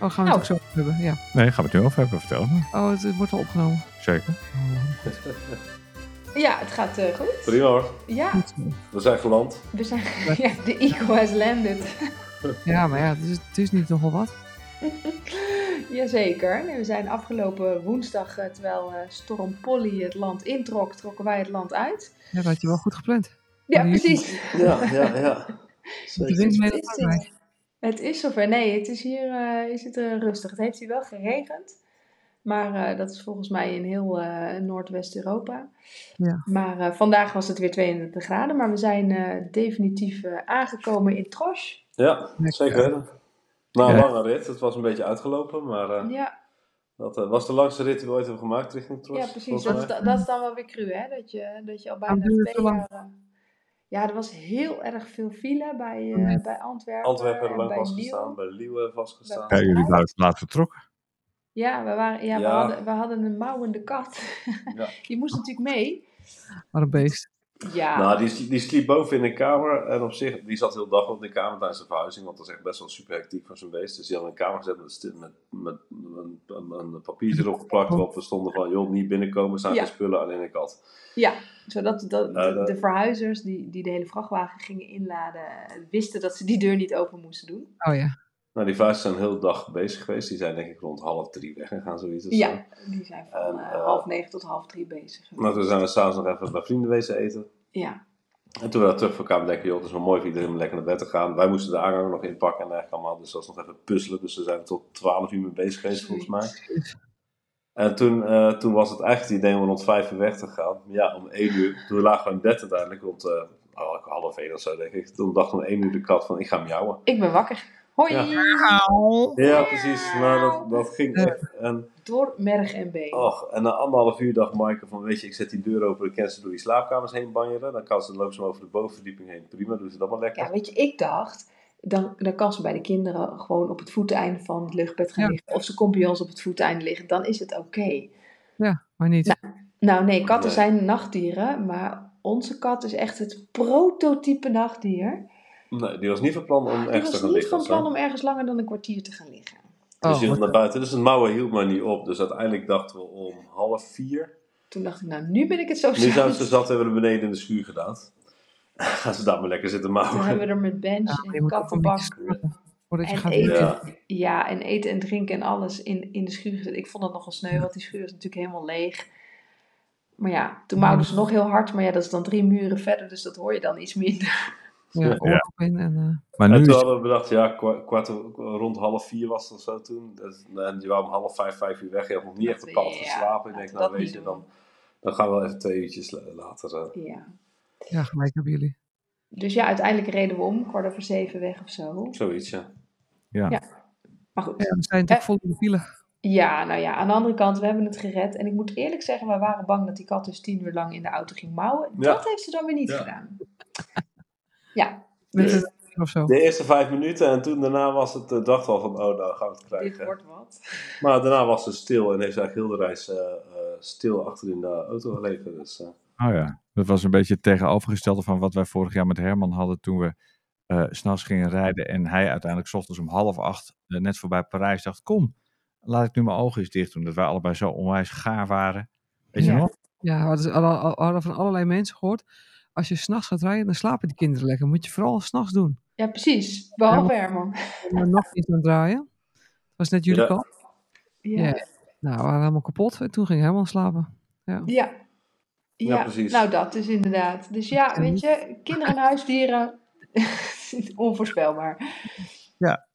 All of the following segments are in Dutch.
Oh, gaan we Nou. het ook zo over hebben? Ja. Nee, gaan we het nu over hebben, vertel me. Oh, het, het wordt al opgenomen. Zeker. Ja, het gaat eh, goed. Prima hoor, Ja, Goed zo. we zijn geland. we zijn... Ja, de Eagle has landed. Ja, maar ja, het is, het is niet nogal wat. Jazeker. Nee, we zijn afgelopen woensdag, eh, terwijl eh, storm Polly het land introk, trokken wij het land uit. Ja, dat had je wel goed gepland. Ja, Die- precies. Ja, ja, ja. Wind mee naar is, Frankrijk. Het is zover. Nee, het is hier eh, is het, eh, rustig. Het heeft hier wel geregend. Maar eh, dat is volgens mij in heel eh, Noordwest-Europa. Ja. Maar eh, vandaag was het weer 32 graden. Maar we zijn eh, definitief eh, aangekomen in Troche. Ja, zeker weten. Na een Ja. lange rit, het was een beetje uitgelopen, maar eh, Ja, dat was de langste rit die we ooit hebben gemaakt richting Tros. ja precies. Dat is, dat dan wel weer cru, hè? Dat je, dat je al bijna twee jaar... Ja, er was heel erg veel file bij, eh, Nee. bij Antwerpen. Antwerpen hebben lang bij vastgestaan, Lille. bij Liewe vastgestaan. Ja, jullie waren te laat vertrokken. Ja, we, waren, ja, We, hadden, we hadden een mouwende kat. Ja. Die moest natuurlijk mee. Wat een beest. Ja, Nou, die, die sliep boven in de kamer en op zich, die zat heel dag op de kamer tijdens de verhuizing, want dat is echt best wel super hectiek voor zo'n beest. Dus die had in de kamer gezet met, met, met, een, een, een papiertje erop geplakt waarop we stonden van, joh, niet binnenkomen, staan Ja. geen spullen, alleen een kat. ja zodat dat, Ja, de, dat- de verhuizers die, die de hele vrachtwagen gingen inladen, wisten dat ze die deur niet open moesten doen. Oh ja. Nou, die vuisten zijn hele dag bezig geweest, die zijn denk ik rond half drie weggegaan, zoiets. Ja, die zijn van En, eh, eh, half negen tot half drie bezig. Nou, toen zijn we s'avonds nog even bij vrienden wezen eten. Ja, En toen we terug voor kwamen, denken joh, het is wel mooi voor iedereen om lekker naar bed te gaan. Wij moesten de aangang nog inpakken en eigenlijk allemaal, dus dat was nog even puzzelen. Dus we zijn tot 12 uur mee bezig geweest, volgens mij. En toen, eh, toen was het echt het idee om rond 5 uur weg te gaan. Maar ja, om 1 uur, toen lagen we in bed uiteindelijk, rond oh, half 1 of zo, denk ik. Toen dacht om 1 uur de kat van, ik ga miauwen. ik ben wakker. Hoi! Ja. Ja, precies. Nou, dat, dat ging echt. En, Door merg en been. och, en na anderhalf uur dacht Maaike van, weet je, ik zet die deur open, dan kan ze door die slaapkamers heen banjeren. Dan kan ze, loopt ze maar over de bovenverdieping heen. Prima, doen ze dat maar lekker. Ja, weet je, ik dacht, dan, dan kan ze bij de kinderen gewoon op het voeteinde van het luchtbed gaan Ja. liggen. Of ze komt bij ons op het voeteinde liggen. Dan is het oké. Ja, maar niet. Nou nee, katten Nee. zijn nachtdieren. Maar onze kat is echt het prototype nachtdier. Nee, die was niet van plan om Die ergens te was gaan niet liggen. van of zo. plan om ergens langer dan een kwartier te gaan liggen. Dus Oh, die wat- was naar buiten. Dus het mouwen hield maar niet op. Dus uiteindelijk dachten we om half vier. Toen dacht ik, nou nu ben ik het zo Nu zijn zat. ze zat, hebben we er beneden in de schuur gedaan. Gaan ze daar maar lekker zitten Toen mouwen. hebben we er met bench Ja, je en kattenbak je en gaat eten. eten. Ja. Ja. en eten en drinken en alles in, in de schuur gezet. Ik vond dat nogal sneu, want die schuur is natuurlijk helemaal leeg. Maar ja, toen mouwden ze nog heel hard. Maar ja, dat is dan drie muren verder, dus dat hoor je dan iets minder. Ja, oorlog in en... eh, Maar En nu toen is hadden we bedacht, ja, kwa- kwart, rond half vier was het of zo toen. Dus- En die wou om half vijf, vijf uur weg. Je had nog niet echt bepaald Ja, geslapen. Ik denk, nou weet je, dan, dan gaan we wel even twee uurtjes la- later. eh. Ja. ja, gelijk hebben jullie. Dus ja, uiteindelijk reden we om, kwart over zeven weg of zo. Zoiets, ja. ja. Ja. Maar goed. Ja, we zijn toch vol in de file. Ja, nou ja, aan de andere kant, we hebben het gered. En ik moet eerlijk zeggen, we waren bang dat die kat dus tien uur lang in de auto ging mouwen. Ja. Dat heeft ze dan weer niet Ja. gedaan. Ja, Met een of zo. De eerste vijf minuten en toen daarna was het, eh, dacht al van, oh nou gaan we het dit krijgen. wordt wat. Maar daarna was ze stil en heeft ze eigenlijk heel de reis eh, eh, stil achter in de auto gelegen. Dus, eh, Oh ja, dat was een beetje het tegenovergestelde van wat wij vorig jaar met Herman hadden toen we eh, s s'nachts gingen rijden. En hij uiteindelijk 's ochtends om half acht, eh, net voorbij Parijs, dacht: Kom, laat ik nu mijn ogen eens dicht doen. Dat wij allebei zo onwijs gaar waren. Weet je Ja. nog? Ja, we hadden, alle- we hadden van allerlei mensen gehoord. Als je s'nachts gaat rijden, dan slapen die kinderen lekker. Moet je vooral s'nachts doen. Ja, precies. Behalve Herman. En nog niet aan draaien. Dat was net jullie Ja. kant. Ja. Ja. Nou, we waren helemaal kapot. En toen ging helemaal slapen. Ja. Ja, Ja, precies. nou dat is inderdaad. Dus ja, weet je, kinderen en huisdieren, onvoorspelbaar.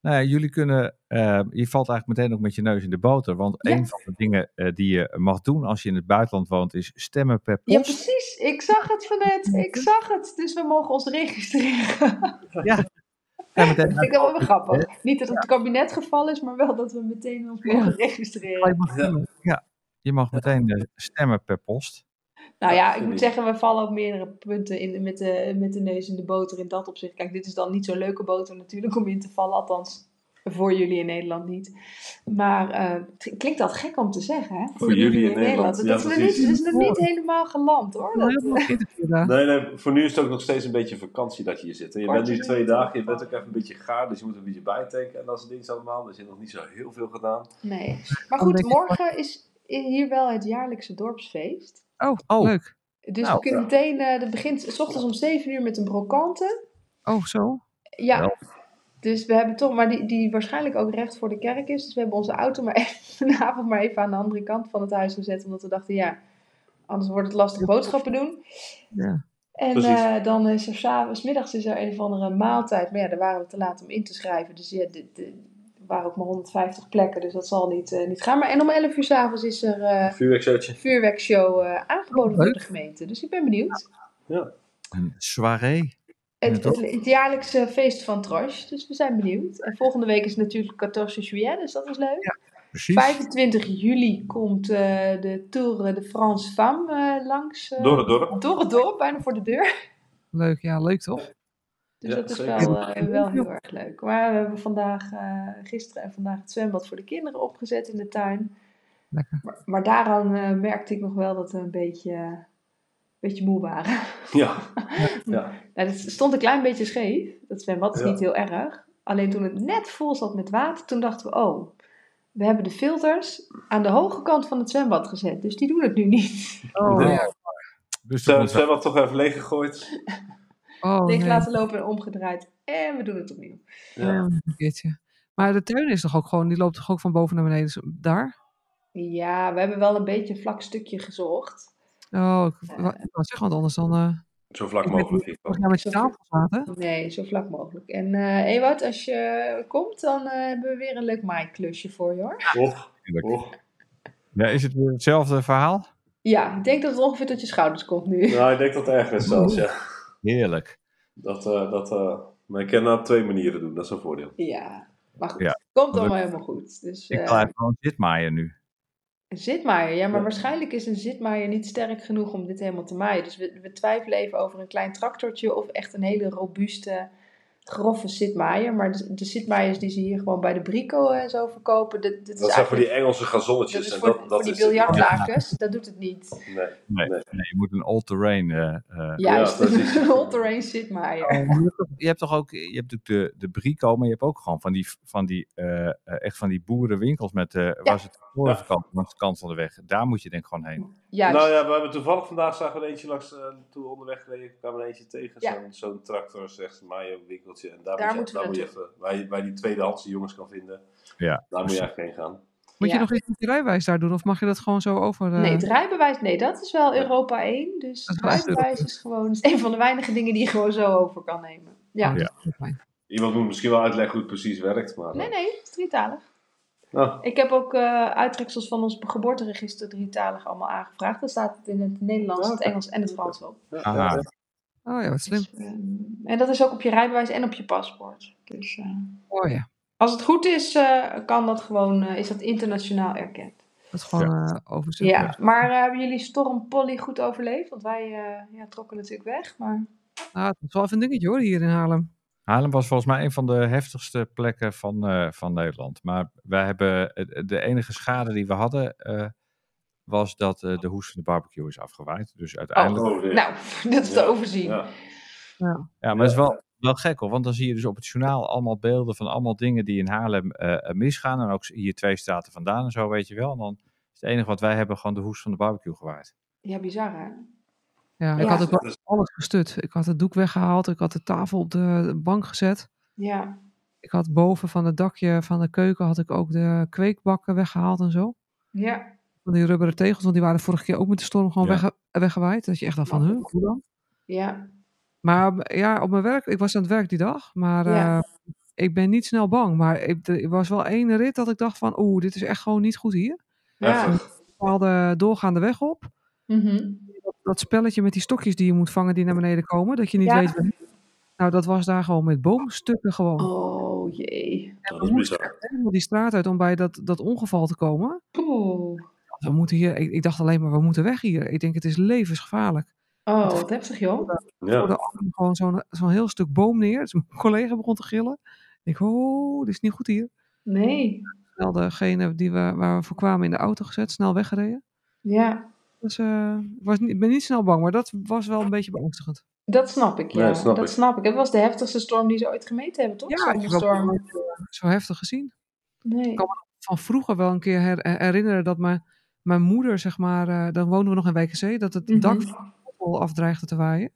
Nou ja, jullie kunnen, eh, je valt eigenlijk meteen ook met je neus in de boter. Want Ja. een van de dingen eh, die je mag doen als je in het buitenland woont, is stemmen per Ja, post. precies. Ik zag het van net. Ik zag het. Dus we mogen ons registreren. Ja, meteen Ik vind dat wel grappig. Niet dat het kabinetgeval is, maar wel dat we meteen ons Ja. mogen registreren. Ja. doen. Ja, je mag meteen eh, stemmen per post. Nou ja, ik moet zeggen, we vallen op meerdere punten in, met, de, met de neus in de boter in dat opzicht. Kijk, dit is dan niet zo'n leuke boter natuurlijk om in te vallen. Althans, Voor jullie in Nederland niet. Maar eh, het klinkt dat gek om te zeggen, hè? Voor jullie in Nederland, ja, Dat is is nog niet helemaal geland, hoor. Dat. Nee, nee, voor nu is het ook nog steeds een beetje vakantie dat je hier zit. En je bent nu twee dagen, je bent ook even een beetje gaar, dus je moet een beetje bijtanken en dat soort dingen allemaal. Dus je hebt nog niet zo heel veel gedaan. nee. Maar goed, morgen is hier wel het jaarlijkse dorpsfeest. Oh, Oh. leuk. Dus Nou, we kunnen meteen, eh dat begint s ochtends om 7 uur met een brocante. Oh, zo. Ja, dus we hebben toch, maar die, die waarschijnlijk ook recht voor de kerk is. Dus we hebben onze auto maar even, vanavond maar even aan de andere kant van het huis gezet. Omdat we dachten, ja, anders wordt het lastig boodschappen doen. Ja. En Precies. eh, dan is er s'avonds, middags is er een of andere maaltijd. Maar ja, daar waren we te laat om in te schrijven. Dus ja, de- de- waren ook maar 150 plekken. Dus dat zal niet, eh, niet gaan. Maar en om 11 uur s'avonds is er eh Vuurwerkshowtje. vuurwerkshow eh, aangeboden door de gemeente. Dus ik ben benieuwd. Een soirée. Het, Ja, toch? het, het jaarlijkse feest van Troche. Dus we zijn benieuwd. En volgende week is natuurlijk 14 juillet. Dus dat is leuk. Precies. 25 juli komt eh, de Tour de France Femme eh, langs. Door het dorp. Door het dorp, bijna voor de deur. Leuk, ja, leuk toch? Dus Ja, dat is zeker. wel, eh, wel heel erg leuk. Maar we hebben vandaag, eh, gisteren en vandaag het zwembad voor de kinderen opgezet in de tuin. Lekker. Maar, maar daaraan eh, merkte ik nog wel dat we een beetje, een beetje moe waren. Ja. ja. Nou, het stond een klein beetje scheef. Dat zwembad is Ja. niet heel erg. Alleen toen het net vol zat met water, toen dachten we, oh, we hebben de filters aan de hoge kant van het zwembad gezet. Dus die doen het nu niet. Oh, Nee. ja. Dus het toch even leeggegooid. Oh, Dicht nee. laten lopen en omgedraaid. En we doen het opnieuw. Ja, Ja. Maar de tuin is toch ook gewoon, die loopt toch ook van boven naar beneden dus daar? Ja, we hebben wel een beetje een vlak stukje gezocht. Oh, ik, ik wou zeggen, want anders dan... eh Zo vlak ik mogelijk. vorig jaar met je Zo- tafel zaten. Nee, zo vlak mogelijk. En eh Ewout, als je komt, dan eh, hebben we weer een leuk maaiklusje voor je hoor. Och, och. Ja, is het weer hetzelfde verhaal? Ja, ik denk dat het ongeveer tot je schouders komt nu. Nou, ik denk dat is zelfs, ja. Heerlijk. Dat, eh, dat, eh, maar ik kan dat op twee manieren doen, dat is een voordeel. Ja, maar goed. Ja. Komt allemaal helemaal goed. Dus, Ik eh, blijf gewoon zitmaaien nu. Een zitmaaier, ja, maar Ja. waarschijnlijk is een zitmaaier niet sterk genoeg om dit helemaal te maaien. Dus we, we twijfelen even over een klein tractortje of echt een hele robuuste, grove zitmaaier. Maar de, de zitmaaiers die ze hier gewoon bij de Brico en zo verkopen, dit, dit is Dat zijn voor die Engelse gazonnetjes. dat is en voor, dat, voor dat die is biljartlakens, dat doet het niet. Nee, Nee, nee. nee, je moet een all-terrain. eh, eh, Juist, precies. een all-terrain zitmaaier. Oh, je, hebt toch, ook je hebt natuurlijk de, de Brico, maar je hebt ook gewoon van die, van die, eh, eh, echt van die boerenwinkels met, eh waar ze het voorkant, langs de kant van de weg. Daar moet je denk ik gewoon heen. Juist. Nou ja, we hebben toevallig vandaag zagen we eentje langs, eh, toen we onderweg reden, kwam er eentje tegen. Ja. Zo'n zo'n tractor, zegt Mayo winkeltje. En daar, Daar moet moeten je, we daar moet je even, waar je, waar je die tweedehandse jongens kan vinden. Ja, Daar moet je eigenlijk heen gaan. Moet Ja. je nog iets met je rijwijs daar doen? Of mag je dat gewoon zo over... eh, Nee, het rijbewijs, nee, dat is wel Europa 1. Dus het rijbewijs is gewoon is een van de weinige dingen die je gewoon zo over kan nemen. Ja. Oh, Ja. Iemand moet misschien wel uitleggen hoe het precies werkt. Maar, Nee, nee, het is drietalig. Nou, Ik heb ook eh, uittreksels van ons geboorteregister drietalig allemaal aangevraagd. Dan staat het in het Nederlands, het Engels en het Frans op. ja. Oh ja, wat slim. Dus, ehm, en dat is ook op je rijbewijs en op je paspoort. Dus eh, Oh ja, als het goed is, eh, kan dat gewoon, eh, is dat internationaal erkend. dat is gewoon eh overzicht. Ja, maar hebben jullie storm Polly goed overleefd? Want wij eh, ja, trokken natuurlijk weg. Maar Nou, het is wel even een dingetje hoor, hier in Haarlem. Haarlem was volgens mij een van de heftigste plekken van, eh, van Nederland. Maar wij hebben, de enige schade die we hadden, eh, was dat eh, de hoes van de barbecue is afgewaaid. Dus uiteindelijk... Oh, nee. nou, dat is te overzien. Ja. Ja. Ja, maar het is wel, wel gek hoor, want dan zie je dus op het journaal allemaal beelden van allemaal dingen die in Haarlem eh, eh, misgaan. En ook hier twee staten vandaan en zo, weet je wel. En dan is het enige wat wij hebben gewoon de hoes van de barbecue gewaaid. Ja, bizar hè? Ja, ik Ja. had wel Dus- alles gestut. Ik had het doek weggehaald, ik had de tafel op de bank gezet. Ja. Ik had boven van het dakje van de keuken had ik ook de kweekbakken weggehaald en zo. Ja. Van die rubberen tegels, want die waren vorige keer ook met de storm gewoon Ja. wegge- weggewaaid. Dat je echt dacht van, huh, hoe dan? Ja. Maar ja, op mijn werk, ik was aan het werk die dag, maar Ja. eh, ik ben niet snel bang. Maar ik, er was wel één rit dat ik dacht van, oeh, dit is echt gewoon niet goed hier. Ja. Ik haalde doorgaande weg op. Mhm. Dat spelletje met die stokjes die je moet vangen die naar beneden komen, dat je niet Ja. weet waar- Nou, dat was daar gewoon met boomstukken gewoon. Oh jee. Dat is bizar. Helemaal die straat uit om bij dat, dat ongeval te komen. Oeh. We moeten hier, ik, ik dacht alleen maar, we moeten weg hier. Ik denk, het is levensgevaarlijk. Oh, wat heftig joh. Ja. arm gewoon zo'n zo'n heel stuk boom neer. Dus mijn collega begon te gillen. Ik oh, dit is niet goed hier. Nee. Snel degene die we, waar we voor kwamen in de auto gezet, snel weggereden. Ja, Dus eh, ik was niet, ik ben niet snel bang, maar dat was wel een beetje beangstigend. dat snap ik, ja. Nee, snap dat ik. snap ik. Het was de heftigste storm die ze ooit gemeten hebben, toch? Ja, ik storm. eh, zo heftig gezien. Nee. kan Van vroeger wel een keer her- herinneren dat mijn, mijn moeder, zeg maar, eh, dan woonden we nog in Wijkenzee, dat het Mhm. dak vol afdreigde te waaien.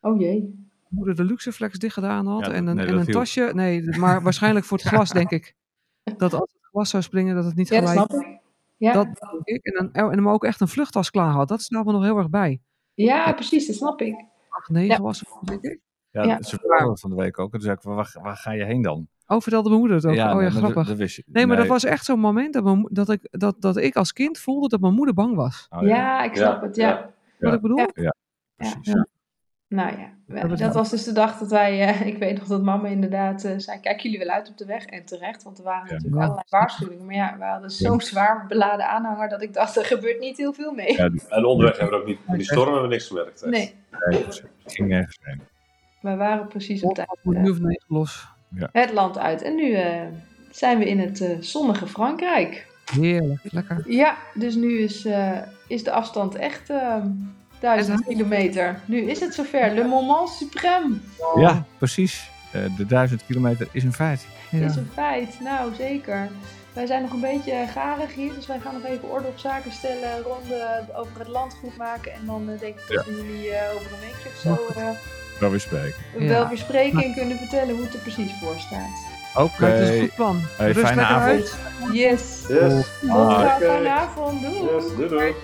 Oh jee. Mijn moeder de Luxeflex dicht gedaan had Ja, dat- en een, nee, en dat een tasje. Nee, maar waarschijnlijk voor het glas, denk ik. Dat als het glas zou springen, dat het niet Ja, dat gelijk... snap ik. Ja, Dat ik. En, dan, en hem ook echt een vluchttas klaar had. Dat staat me nog heel erg bij. ja precies, dat snap ik. 8, 9 Ja. was het, denk ik. Ja, Ja. ze van de week ook. En toen zei ik, waar, waar ga je heen dan? Oh, vertelde mijn moeder het ook. ja, oh nee, ja, maar grappig. Dat, dat wist je. nee, maar dat was echt zo'n moment dat, mijn, mo- dat, ik, dat, dat ik als kind voelde dat mijn moeder bang was. Oh, Ja, ik snap Ja, het, ja. ja. Wat ik bedoel? Ja. precies. Ja. Nou ja, dat was dus de dag dat wij, eh, ik weet nog dat mama inderdaad eh, zei, kijk jullie wel uit op de weg. En terecht, want er waren Ja. natuurlijk Ja. allerlei waarschuwingen. Maar ja, we hadden zo'n zwaar beladen aanhanger dat ik dacht, er gebeurt niet heel veel mee. Ja, die, En onderweg hebben we ook niet, die storm hebben we niks gemerkt. echt. Nee, nee, het ging nergens heen. we waren precies op tijd Of moet eh, nu of negen los. Het land uit. En nu eh, zijn we in het eh, zonnige Frankrijk. Heerlijk, lekker. Ja, dus nu is, eh, is de afstand echt eh, duizend En- kilometer. Nu is het zover. Le moment suprême Ja, precies. Eh, de duizend kilometer is een feit. Ja. is een feit. Nou, zeker. Wij zijn nog een beetje garig hier, dus wij gaan nog even orde op zaken stellen, ronde over het land goed maken. En dan eh, denk ik dat we jullie eh, over een weekje of zo eh, Wel weer spreken. Ja. wel weer spreken en kunnen vertellen hoe het er precies voor staat. Oké. Het is een goed plan. Hey, Rust fijne avond. uit. Yes! Yes. Tot Bye. fijne avond. Doei! Yes, doei doei.